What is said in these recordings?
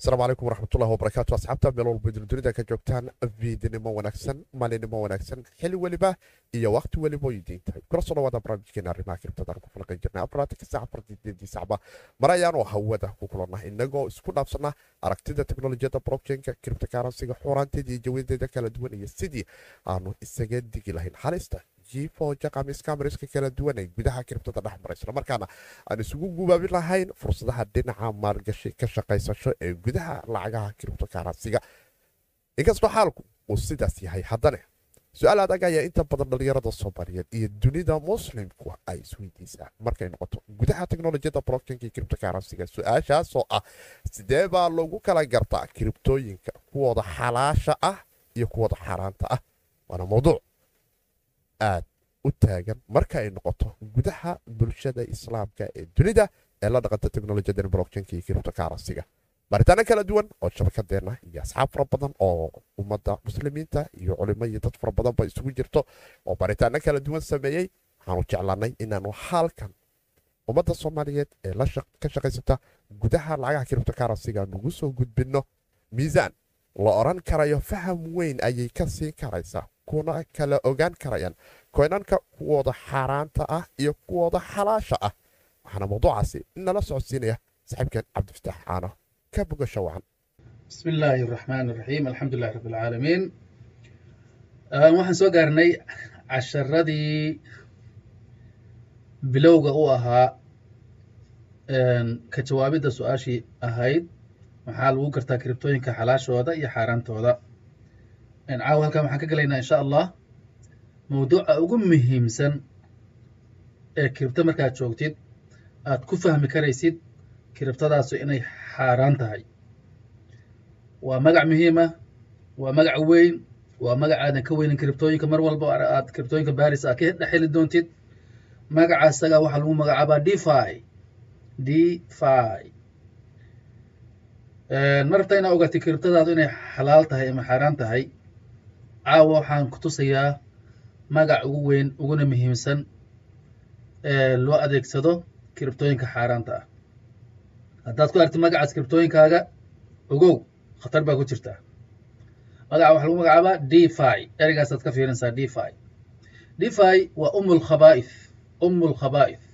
asalaamu calaykum waraxmatullahi wabarakaatu asxaabta meel walba durdunida ka joogtaan viidnimo wanaagsan maalinimo wanaagsan xili weliba iyo waqti weliba oo idiin tahay kula soo dhawaada barnaamijkeena arrimaha kiribtadaan ku falqan jirnay afaraatanka saac afartideedii sacba mar ayaanu hawada ku kulannah inagoo isku dhaafsana aragtida teknolojiyadda blockchainka kiribta karansiga iyo jawadeeda kala duwan iyo sidii aanu isaga digi lahayn. Halista jiifooja qamiiskaamariska kala duwan ee gudaha kiribtada dhex mara islamarkaana aan isugu gubaabin lahayn fursadaha dhinaca maalgashi ka shaqaysasho ee gudaha lacagaha kiribto karansiga. Inkastoo xaalku uu sidaas yahay haddane su'aal adag ayaa inta badan dhallinyarada soomaaliyeed iyo dunida muslimku ay isweydiisaa. Markay noqoto gudaha teknolojiyadda blockchainka iyo kiribto karansiga su'aashaasoo ah sidee baa lagu kala gartaa kiribtooyinka kuwooda xalaasha ah iyo kuwooda xaaraanta ah? Waana mawduuc aad u taagan marka ay noqoto gudaha bulshada islaamka ee dunida ee la dhaqanta teknolojiyada blockchainka iyo kiribto karansiga baaritaano kala duwan oo shabakadeenna iyo asxaab fara badan oo ummadda muslimiinta iyo culimo iyo dad fara badanba isugu jirto oo baaritaano kala duwan sameeyey. Waxaanu jeclanay inaanu halkan ummadda soomaaliyeed ee ka shaqaysata gudaha lacagaha kiribto karansiga nugu soo gudbinno. Miisaan la oran karayo faham weyn ayay ka siin karaysaa kuna kala ogaan karayaan. Koynanka kuwooda xaaraanta ah iyo kuwooda xalaasha ah. Waxaana mawduucaasi nala socodsiinaya saaxiibkan cabdifataax caano. Ka bogasho wacan bismi illaahi araxmaan iraxiim alxamdulilahi rabbi alcaalamiin waxaan soo gaarnay casharadii bilowga u ahaa ka jawaabidda su'aashii ahayd. Maxaa lagu gartaa kiribtooyinka xalaashooda iyo xaaraantooda caawa halkan waxaan ka gelaynaa insha allah. Mawduuca ugu muhiimsan ee kiribto markaad joogtid aad ku fahmi karaysid kiribtadaasu inay xaaraan tahay. Waa magac muhiima waa magac weyn waa magac aadan ka weynin kiribtooyinka mar walba aad kiribtooyinka baris aad ka dhex heli doontid. Magaca isaga waxaa lagu magacaabaa defi defi ma rabta inaa ogaatay kiribtadaadu inay xalaal tahay ama xaaraan tahay caawa waxaan ku tusayaa magac ugu weyn uguna muhiimsan ee loo adeegsado kiribtooyinka xaaraanta ah. Haddaad ku aragtid magacaas kiribtooyinkaaga ogow khatar baa ku jirtaa magaca waxaa lagu magacaabaa defi erigaasaad ka fiirinaysaa defi defi waa umul khabaa'ith umul khabaa'ith.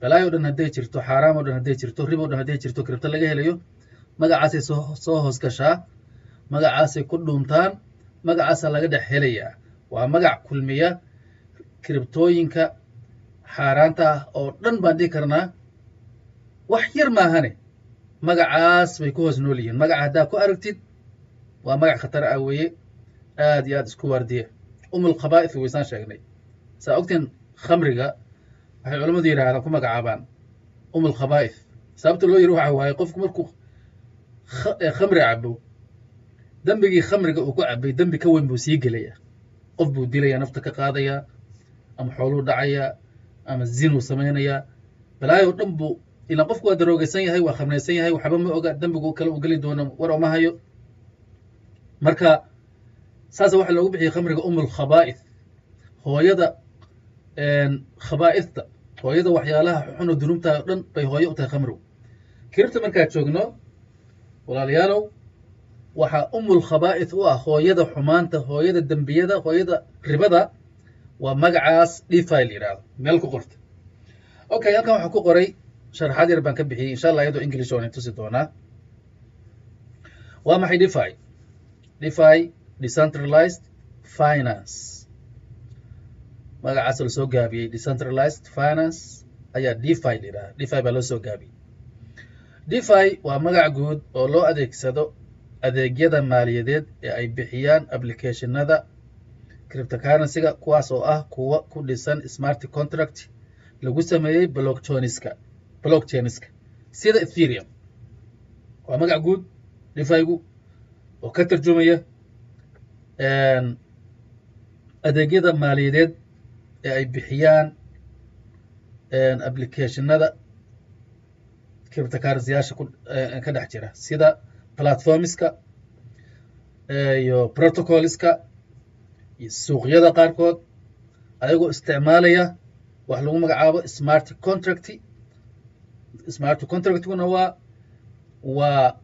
Balaayo dhan hadday jirto xaaraam o dhan hadday jirto rib o dhan hadday jirto kiribto laga helayo magacaasay soo hoos gashaa magacaasay ku dhuuntaan magacaasaa laga dhex helayaa. Waa magac kulmiya kiribtooyinka xaaraanta ah oo dhan baan dhihi karnaa. Wax yar maahane magacaas bay ku hoos nool yihiin. Magaca haddaa ku aragtid waa magac khatar ah weeye. Aad iyo aad isku waardiya umul khabaa'ith waysaan sheegnay. Saa ogteen khamriga waxay culammadu yidhahdaan ku magacaabaan umul khabaa'ith sababta loo yiri waxa waaye qofku markuu khamri cabo dembigii khamriga uu ku cabay dembi ka weyn buu sii gelayaa qof buu dilayaa nafta ka qaadayaa ama xooluu dhacayaa ama zinuu samaynayaa balaayo dhan buu ilaan qofku waa daroogaysan yahay waa khamraysan yahay waxba ma oga dembigu kale uu geli doono war oma hayo. Marka saasa waxaa loogu bixiyay khamriga umul khabaa'ith hooyada khabaa'ithta hooyada waxyaalaha xuno dunuubta o dhan bay hooyo u tahay khamrigu. Kiribta markaad joogno walaalayaalow waxaa umul khabaa'ith u ah hooyada xumaanta hooyada dembiyada hooyada ribada waa magacaas defi la yidhaahdo meel ku qorta. Okay halkan waxaa ku qoray sharaxaad yar baan ka bixiyey insha allah iyadoo english waan tusi doonaa waa maxay defi defi decentralized finance. Magacaas la gaabiyey decentralized finance ayaa defi la defi baa loo soo gaabiyey. Defi waa magac guud oo loo adeegsado adeegyada maaliyadeed ee ay bixiyaan applicationada criptocurrencyga kuwaas oo ah kuwa ku dhisan smart contract lagu sameeyey blockchainiska blockchainiska sida ethereum. Waa magac guud defigu oo ka tarjumaya adeegyada maaliyadeed ee ay bixiyaan applicationada criptocurrencyyaasha ka dhex jira sida platformiska iyo protocolska iyo suuqyada qaarkood ayagoo isticmaalaya wax lagu magacaabo smart contract. Smart contractguna waa waa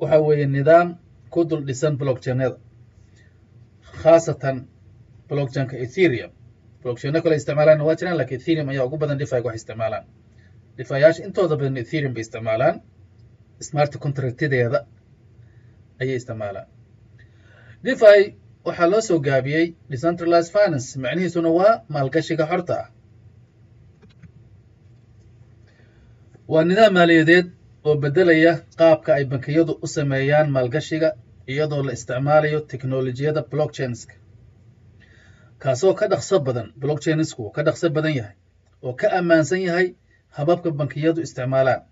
waxa weeye nidaam ku dul dhisan blockchainada khaasatan blockchainka ethereum. Blockchaino kale isticmaalaan waa jiraan laakiin ethereum ayaa ugu badan defiga wax isticmaalaan. Defiyaasha intooda badan ethereum bay isticmaalaan smart contractadeeda ayay isticmaalaan. Defi waxaa loo soo gaabiyey decentralized finance macnihiisuna waa maalgashiga xorta ah. Waa nidaam maaliyadeed oo beddelaya qaabka ay bankiyadu u sameeyaan maalgashiga iyadoo la isticmaalayo teknolojiyada blockchainska kaasoo ka dhaqso badan blockchainsku ka dhaqso badan yahay oo ka ammaansan yahay hababka bankiyadu isticmaalaan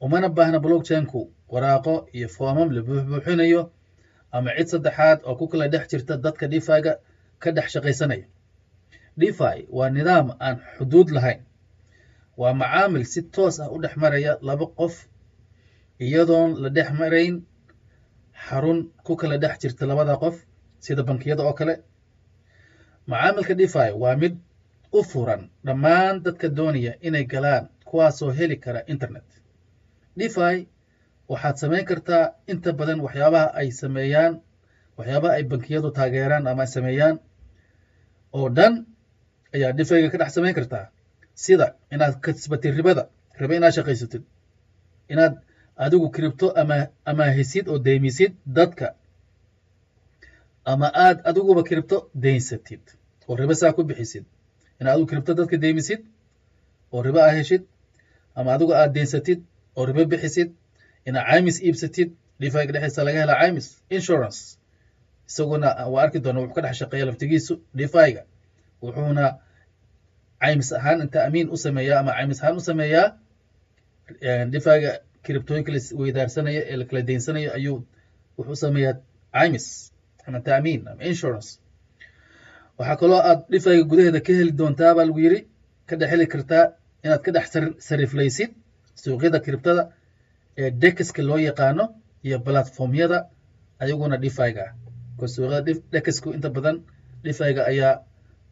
umana baahna blockchainku waraaqo iyo foomam la buuxbuuxinayo ama cid saddexaad oo ku kala dhex jirta dadka defiga ka dhex shaqaysanaya defi waa nidaam aan xuduud lahayn waa macaamil si toos ah u dhex maraya laba qof iyadoon la dhex marayn xarun ku kala dhex jirta labada qof sida bankiyada oo kale macaamilka defi waa mid u furan dhammaan dadka doonaya inay galaan kuwaasoo heli kara internet defi waxaad samayn kartaa inta badan waxyaabaha ay sameeyaan waxyaabaha ay bankiyadu taageeraan ama sameeyaan. Oo dhan ayaa defiga ka dhex samayn kartaa sida inaad kasbatid ribada ribe inaad shaqaysatid. Inaad adigu kiribto ama amaahisid oo deymisid dadka. Ama aad adiguba kiribto deynsatid oo ribe saa ku bixisid. Inaad adigu kiribto dadka deymisid oo ribe aa heshid. Ama adigu aad deynsatid oo ribe bixisid inaad caymis iibsatid defiga dhexdiisa laga helaa caymis insurance. Isaguna waa arki doona wuxuu ka dhex shaqeeya laftigiisu defiga wuxuuna caymis ahaan inta amiin u sameeyaa ama caymis ahaan u sameeyaa defiga kiribtooyinka la weydaarsanayo ee lakala deynsanayo ayuu wuxuu sameeyaa caymis ama taamiin ama insurance. Waxaa kaloo aad defiga gudaheeda ka heli doontaa baa lagu yiri ka dhex heli kartaa inaad ka dhex sariflaysid suuqyada kiribtada ee dekiska loo yaqaano iyo platformyada ayaguna defiga ah. Suuqyada dekisku inta badan defiga ayaa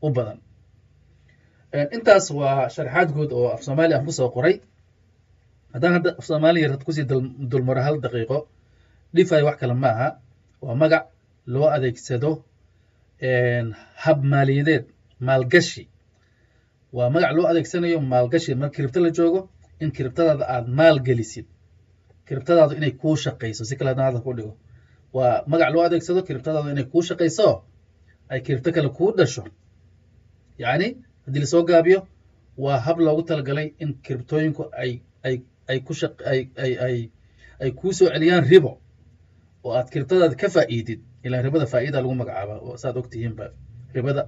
u badan. Intaas waa sharaxaad guud oo af soomaali aan ku soo qoray. Haddaan hadda af soomaaliya rad ku sii dulmaro hal daqiiqo defi wax kale ma aha. Waa magac loo adeegsado hab maaliyadeed maalgashi. Waa magac loo adeegsanayo maalgashi marka kiribto la joogo in kiribtadaada aad maal gelisid. Kiribtadaadu inay kuu shaqayso si kale haddaan hadda ku dhigo. Waa magac loo adeegsado kiribtadaadu inay kuu shaqayso ay kiribto kale kuu dhasho. Yacni haddii la soo gaabiyo waa hab loogu talagalay in kiribtooyinku ay ay ay kuu soo celiyaan ribo oo aad kiribtadaada ka faa'iidid. Ilaan ribada faa'iida lagu magacaaba oo saad ogtihiinba ribada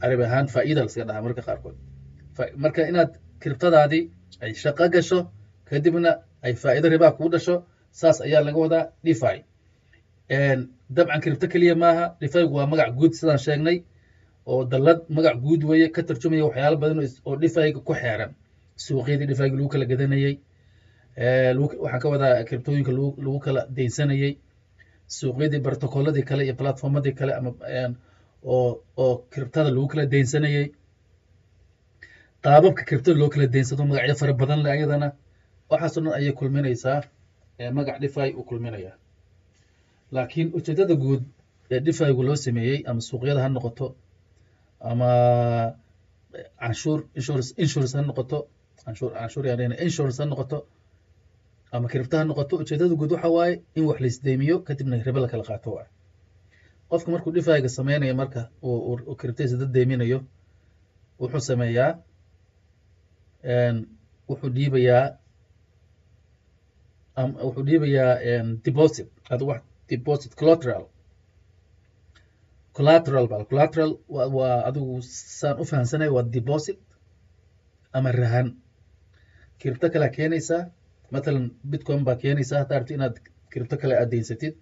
carabi ahaan faa'iida laska dhahaa marka qaarkood. Marka inaad kiribtadaadii ay shaqo gasho kadibna ay faa'iido ribaa kuu dhasho saas ayaa laga wadaa defi. Dabcan kiribto keliya maaha defigu waa magac guud sidaan sheegnay oo dallad magac guud weeye ka tarjumaya waxyaalo badan oo defiga ku xeeran. Suuqyadii defiga lagu kala gadanayey waxaan ka wadaa kiribtooyinka lagu kala deynsanayey suuqyadii brotocolladii kale iyo platformadii kale ama oo kiribtada lagu kala deynsanayey qaababka kiribtada loo kala deynsado magacyo fara badan leh ayadana waxaasoo dhan ayay kulminaysaa magac defi uu kulminayaa. Laakiin ujeedada guud ee defigu loo sameeyey ama suuqyada ha noqoto ama canshuur insurance ha noqoto canshuur canshuur yaan insurance ha noqoto ama kiribta ha noqoto ujeedada guud waxa waaye in wax laisdeymiyo kadibna ribe la kala qaato waa qofka markuu defiga sameynayo marka uu kiribtadiisa dad deyminayo wuxuu sameeyaa wuxuu dhiibayaa wuxuu dhiibayaa deposit. Adu wax deposit collateral. Collateral bal collateral waa adigu saan u fahamsanay waa deposit ama rahan. Kiribto kale keenaysaa matalan bitcoin baa keenaysaa haddaa rabti inaad kiribto kale aad deysatid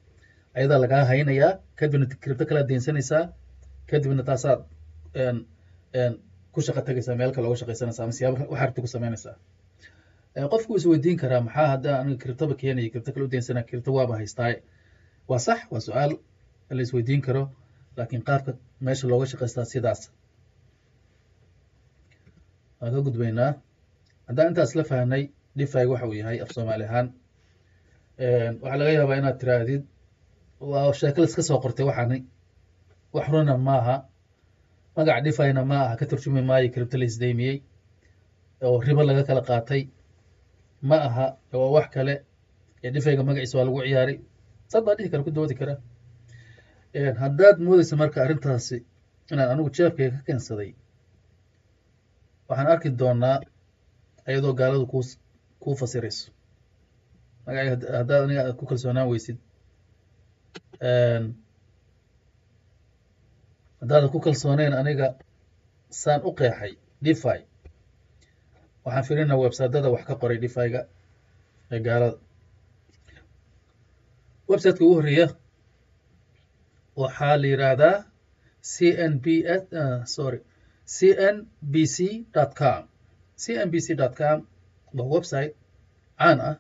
ayadaa lagaa haynayaa. Kadibna kiribto kale aad deynsanaysaa kadibna taasaad ku shaqo tagaysaa meel kale oga shaqaysanaysaa ama siyaaba waxa rabti ku samaynaysaa qofku is karaa maxaa hadda aniga kiribtoba keenaya kiribto kale u deynsanaa kiribto waaba haystaaye waa sax waa su'aal la isweydiin karo laakiin qaabka meesha looga shaqaystaa sidaas. Waan ka gudbaynaa haddaan intaas la fahnay defiga waxa uu yahay af soomaali ahaan. Waxaa laga yaabaa inaad tiraahdid waa sheeko la iska soo qortay waxaani wax runa maaha magac dhifayna ma aha ka turjumi maayo kiribto la isdeymiyey oo ribo laga kala qaatay. Ma aha waa wax kale ee dhifayga magaciisa waa lagu ciyaaray. Dad baa dhihi kara ku doodi kara. Haddaad moodeysa marka arrintaasi inaan anigu jeefkayga ka keensaday waxaan arki doonaa iyadoo gaaladu ku kuu fasirayso. Magaciga haddaad aniga aad ku kalsoonaan weysid haddaadan ku kalsooneyn aniga saan u qeexay defi waxaan firinaa websitedada wax ka qoray defiga ee gaalada. Websiteka ugu horreeya waxaa la yidhaahdaa c n b s sorry c n b c dot com. C n b c dot com waa website caan ah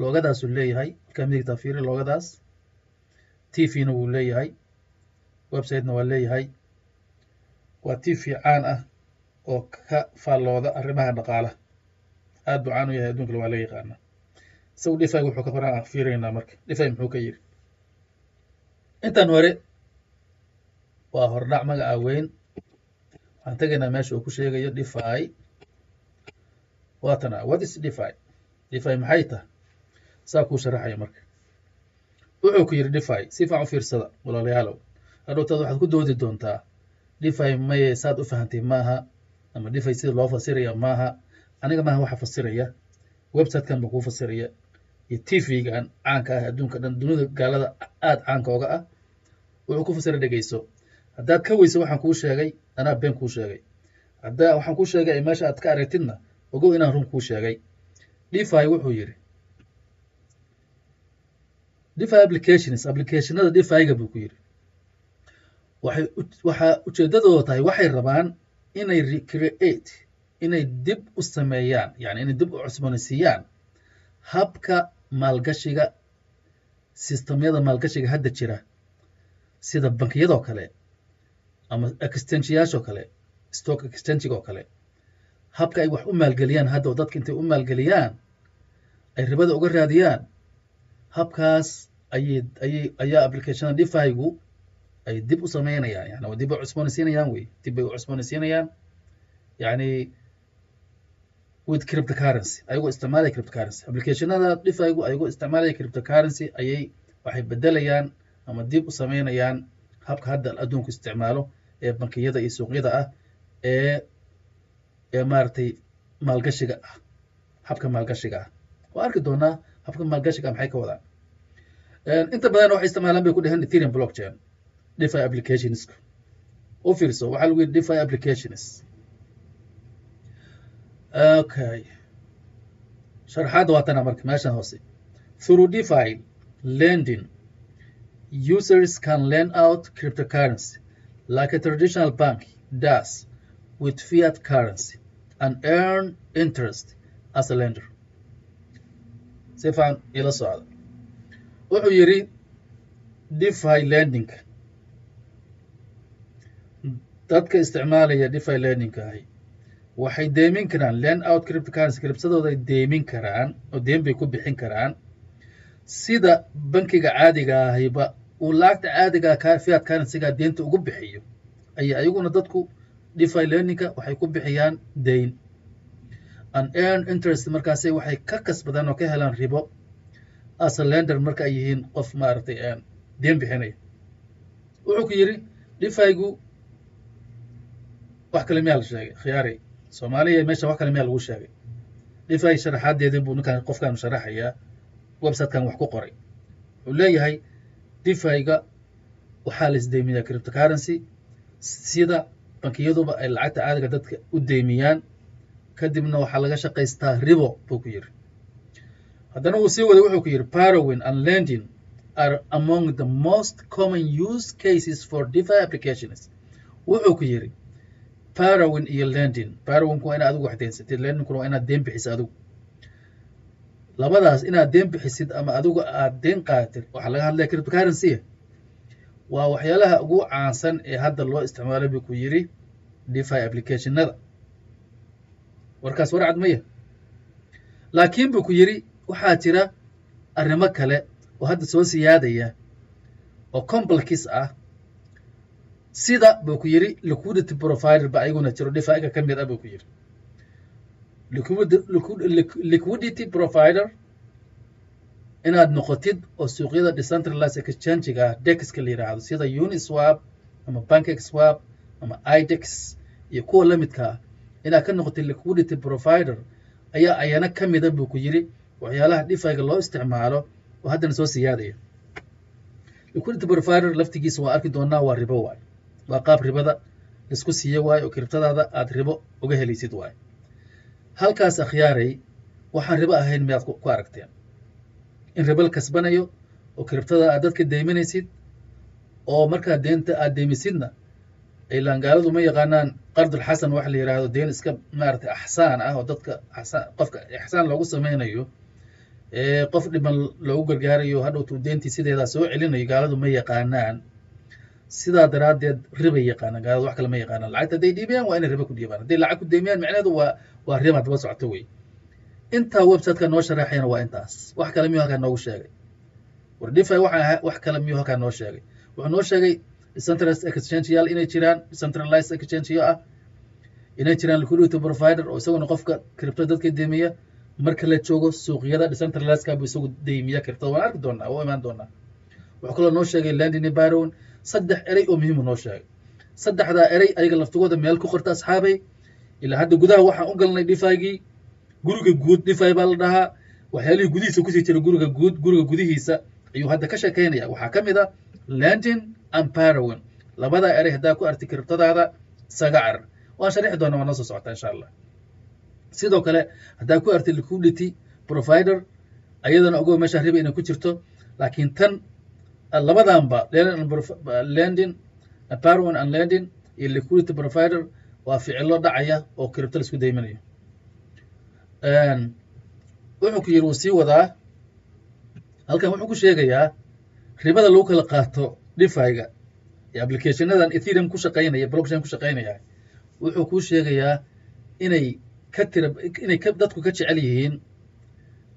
loogadaasuu leeyahay halkaa midigtaa fiiri loogadaas t v-na wuu leeyahay websitena waa leeyahay. Waa t v caan ah oo ka faallooda arrimaha dhaqaalaha aad buu caan u yahay addunkale waa laga yaqaanaa. Isagu dhifayga wuxuu ka qoran fiiraynaa marka. Dhifay muxuu ka yidhi intan hore waa hordhac magaca weyn. Waxaan tegaynaa meesha uu ku sheegayo defi. Waatana what is defi? Defi maxay tahay? Saa kuu sharaxaya marka. Wuxuu ku yidhi defi si fiican u fiirsada walaalayaalow hadhowtaad waxaad ku doodi doontaa defi maye saad u fahantay maaha ama defi sida loo fasiraya maaha. Aniga maaha waxa fasiraya websitekan baa kuu fasiraya iyo t v-gan caanka ah adduunka dhan dunida gaalada aada caanka oga ah wuxuu ku fasira dhegeyso haddaad ka weysa waxaan kuu sheegay anaa been kuu sheegay. Haddaa waxaan kuu sheegay ay meesha aad ka aragtidna ogow inaan run kuu sheegay. Defi wuxuu yidhi defi applications applicationada defi-ga buu ku yidhi waxaa ujeeddadooda tahay waxay rabaan inay recreate inay dib u sameeyaan yani inay dib u cusboonaysiiyaan habka maalgashiga sistamyada maalgashiga hadda jira sida bankiyadoo kale ama extenjiyaashoo kale stock extenjiga oo kale. Habka ay wax u maalgeliyaan hadda oo dadka intay u maalgeliyaan ay ribada uga raadiyaan habkaas ayay ayay ayaa applicationada defi-gu ay dib u sameynayaan yani waa dib u cusboonaysiinayaan wey dib bay u cusboonaysiinayaan yani with cryptocurrency ayagoo isticmaalaya cryptocurrency. Applicationada defi-gu ayagoo isticmaalaya cryptocurrency ayay waxay bedelayaan ama dib u sameynayaan habka hadda adduunku isticmaalo ee bankiyada iyo suuqyada ah ee ee maaragtay maalgashiga ah habka maalgashiga ah. Waa arki doonaa habka maalgashiga maxay ka wadaan? Inta badan waxay isticmaalaan bay ku dheheen ethereum blockchain defi applicationska u fiirso waxaa lagu yidhi defi applications. Okay. Sharaxaadda waa tana marka meeshan hoose. Through defi lending. Users can lend out cryptocurrency like a traditional bank does with fiat currency and earn interest as a lender. Si fiican ila socda. Wuxuu yidhi defi lendingka dadka isticmaalaya defi lendingka ahi waxay deemin karaan lend out cryptocurrency criptadooda ay deemin karaan oo deen bay ku bixin karaan. Sida bankiga caadiga ahiba uu lacagta caadiga fiat currencyga deenta ugu bixiyo ayay ayaguna dadku defi lendingka waxay ku bixiyaan deyn. An earn interest markaasay waxay ka kasbadaan oo ka helaan ribo. As a lender marka ay yihiin qof maaragtay deen bixinaya. Wuxuu ku yidhi defi-gu wax kale miyaa la sheegay khiyaari. Soomaaliya meesha wax kale miyaa lagu sheegay. Defi sharaxaadeedin buu ninkan qofkan sharaxayaa websitekan wax ku qoray. Wuxuu leeyahay defi-ga waxaa la isdeymiyaa cryptocurrency sida bankiyaduba ay lacagta caadiga dadka u deymiyaan kadibna waxaa laga shaqaystaa ribo buu ku yidhi. Haddana uu sii waday wuxuu ku yidhi parowin and lending are among the most common use cases for defi applications wuxuu ku yidhi parowin iyo lending parowinku waa inaad adigu wax deensatid. Waa inaad deen bixisid adigu labadaas inaad deen bixisid ama adigu aad deen qaadatid waxaa laga hadlaya cryptocurrency waa waxyaalaha ugu caansan ee hadda loo isticmaalo buu ku yidhi defi applicationada warkaas warcad maya laakiin buu ku yidhi waxaa jira arrimo kale oo hadda soo siyaadaya oo complex ah sida buu ku yidhi liquidity provider ba ayaguna jiro dhifaaiga ka mid ah buu ku yidhi liquidity provider inaad noqotid oo suuqyada decentralized exchangiga ah dexka la yidhaahdo sida uniswap ama bankexwap ama idex iyo kuwa la midka ah inaad ka noqotid liquidity provider ayaa ayana ka mida buu ku yidhi waxyaalaha dhifayga loo isticmaalo oo haddana soo siyaadaya. Liquidity provider laftigiisa waa arki doonaa waa ribo waayo waa qaab ribada la isku siiyo waayo oo kiribtadaada aad ribo uga helaysid waayo. Halkaas akhyaaray waxaan ribo ahayn miyaad ku aragteen. In ribo la kasbanayo oo kiribtada aad dadka deyminaysid oo markaa deenta aad deymisidna ilaan gaaladu ma yaqaanaan qardul xasan waxa la yidhaahdo deen iska maaragtay axsaan ah oo dadka qofka ixsaan loogu sameynayo ee qof dhiban loogu gargaarayo hadhowtuu deentii sideedaa soo celinayo gaaladu ma yaqaanaan sidaa daraaddeed ribay yaqaanaan gaaladu wax kale ma yaqaanaan. Lacagta hadday dhiibiyaan waa inay ribo ku dhiibaan. Hadday lacag ku deymiyaan micnaheedu waa waa riba daba socoto wey. Intaa websiteka noo sharaxayana waa intaas. Wax kale miyuu halkaa noogu sheegay? War dhify waxa wax kale miyuu halkaa noo sheegay? Wuxuu noo sheegay decentralized exchangeyaal inay jiraan decentralized exchangeyo ah. Inay jiraan liquidity provider oo isaguna qofka kiribto dadka deymiya marka la joogo suuqyada decentralizedka buu isagu deymiya kiribtada waan arki doonaa oo imaan doonaa. Wuxuu kaloo noo sheegay landing baron saddex erey oo muhiimu noo sheegay. Saddexdaa erey ayaga laftigooda meel ku qorta asxaabay. Ilaa hadda gudaha waxaan u galnay dhifagii guriga guud dhifay baa la dhahaa. Waxyaalihii gudihiisa ku sii jira guriga guud guriga gudihiisa ayuu hadda ka sheekeynaya. Waxaa ka mid a landing and barowin labadaa erey haddaa ku arti kiribtadaada isaga waan sharixi doonaa waa noo soo socotaa insha allah. Sidoo kale haddaa ku arti liquidity provider ayadana ogow meesha riba inay ku jirto laakiin tan labadanba landing barowin and landing iyo liquidity provider waa ficilo dhacaya oo kiribto la isku deyminayo wuxuu ku yidhi wuu sii wadaa. Halkan wuxuu ku sheegayaa ribada lagu kala qaato dhifayga iyo applicationadan ethereum ku shaqaynaya blockchain ku shaqaynaya wuxuu kuu sheegayaa inay ka tira inay dadku ka jecel yihiin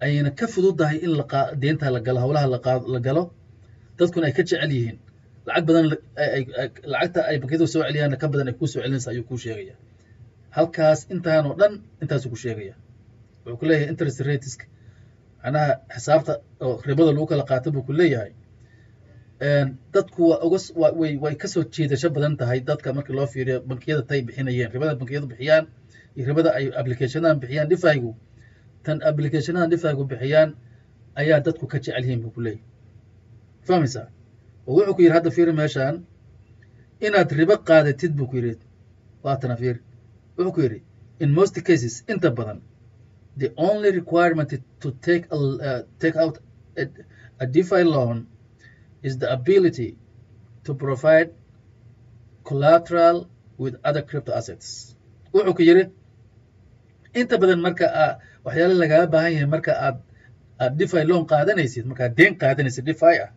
ayna ka fududahay in la deenta la galo howlaha la galo dadkuna ay ka jecel yihiin. Lacag badan lacagta ay bankiyadu soo celiyaanna ka badan ay kuu soo celinaysa ayuu kuu sheegaya. Halkaas intaanoo dhan intaasuu ku sheegaya. Wuxuu ku leeyahay interest rateska macnaha xisaabta oo ribada lagu kala qaato buu ku leeyahay. Dadku waa uga way way ka soo jiidasho badan tahay dadka markii loo fiiriyo bankiyada tay bixinayeen ribada bankiyadu bixiyaan iyo ribada ay applicationadan bixiyaan dhifaygu tan applicationadan dhifaygu bixiyaan ayaa dadku ka jecel yihiin buu ku leeyahay fahmaysaa oo wuxuu ku yidhi hadda fiiri meeshaan inaad ribo qaadatid buu ku yidhi. Waatana fiiri. Wuxuu ku yidhi in most cases inta badan the only requirement to take a, uh, take out a, a DeFi loan is the ability to provide collateral with other crypto assets. wuxuu ku yidhi inta badan marka aa waxyaala lagaga baahan yahay marka aad aad DeFi loan qaadanaysid markaad deen qaadanaysid DeFi ah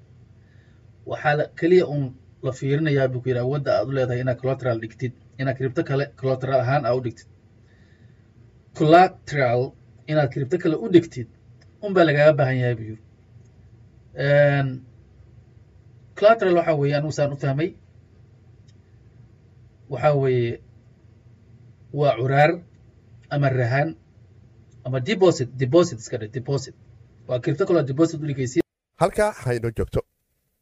waxaa keliya un la fiirinayaa buu ku yidhi awoodda aad u leedahay inaad collateral dhigtid inaad crypto kale collateral ahaan aa u dhigtid. Collateral inaad kiribto kale u dhigtid unbaa lagaaga baahan yahay buu yiri collateral waxa weeye anigu saan u fahmay. Waxa weeye waa curaar ama rahan ama deposit deposit iska dhe deposit. Waa kiribto kaloo deposit u dhigaysid halkaa haynoo joogto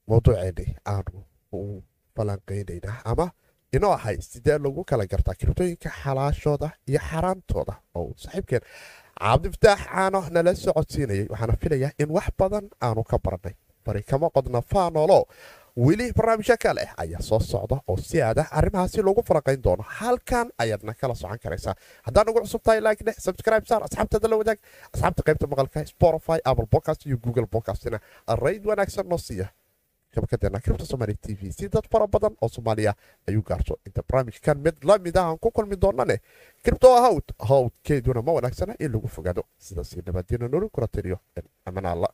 mawduuceennii aanu u falanqaynaynaa ama inoo ahay sidee lagu kala gartaa kiribtooyinka xalaashooda iyo xaaraantooda oo saaxiibkeen cabdifataax caano nala socodsiinayay waxaana filayaa in wax badan aanu ka barannay bari kama qodna faanolo weli barnaamijyo kale ayaa soo socda oo si aada arrimahaasi loogu falanqayn doono. Halkan ayaadna kala socon karaysaa. Haddaan ugu cusub tahay like dheh subscribe saar asxaabtada la wadaag asxaabta qaybta maqalka spotify apple podcast iyo google podcastina. Rayd wanaagsan noo siiya shabakadeena kribta somaali t v si dad fara badan oo soomaaliya ayuu gaarto inta barnaamijkan mid la mid ah aan ku kulmi doonane kribto hawd hawdkeeduna ma wanaagsana in lagu fogaado sidaasi nabadina noli kula tiriyo aman alla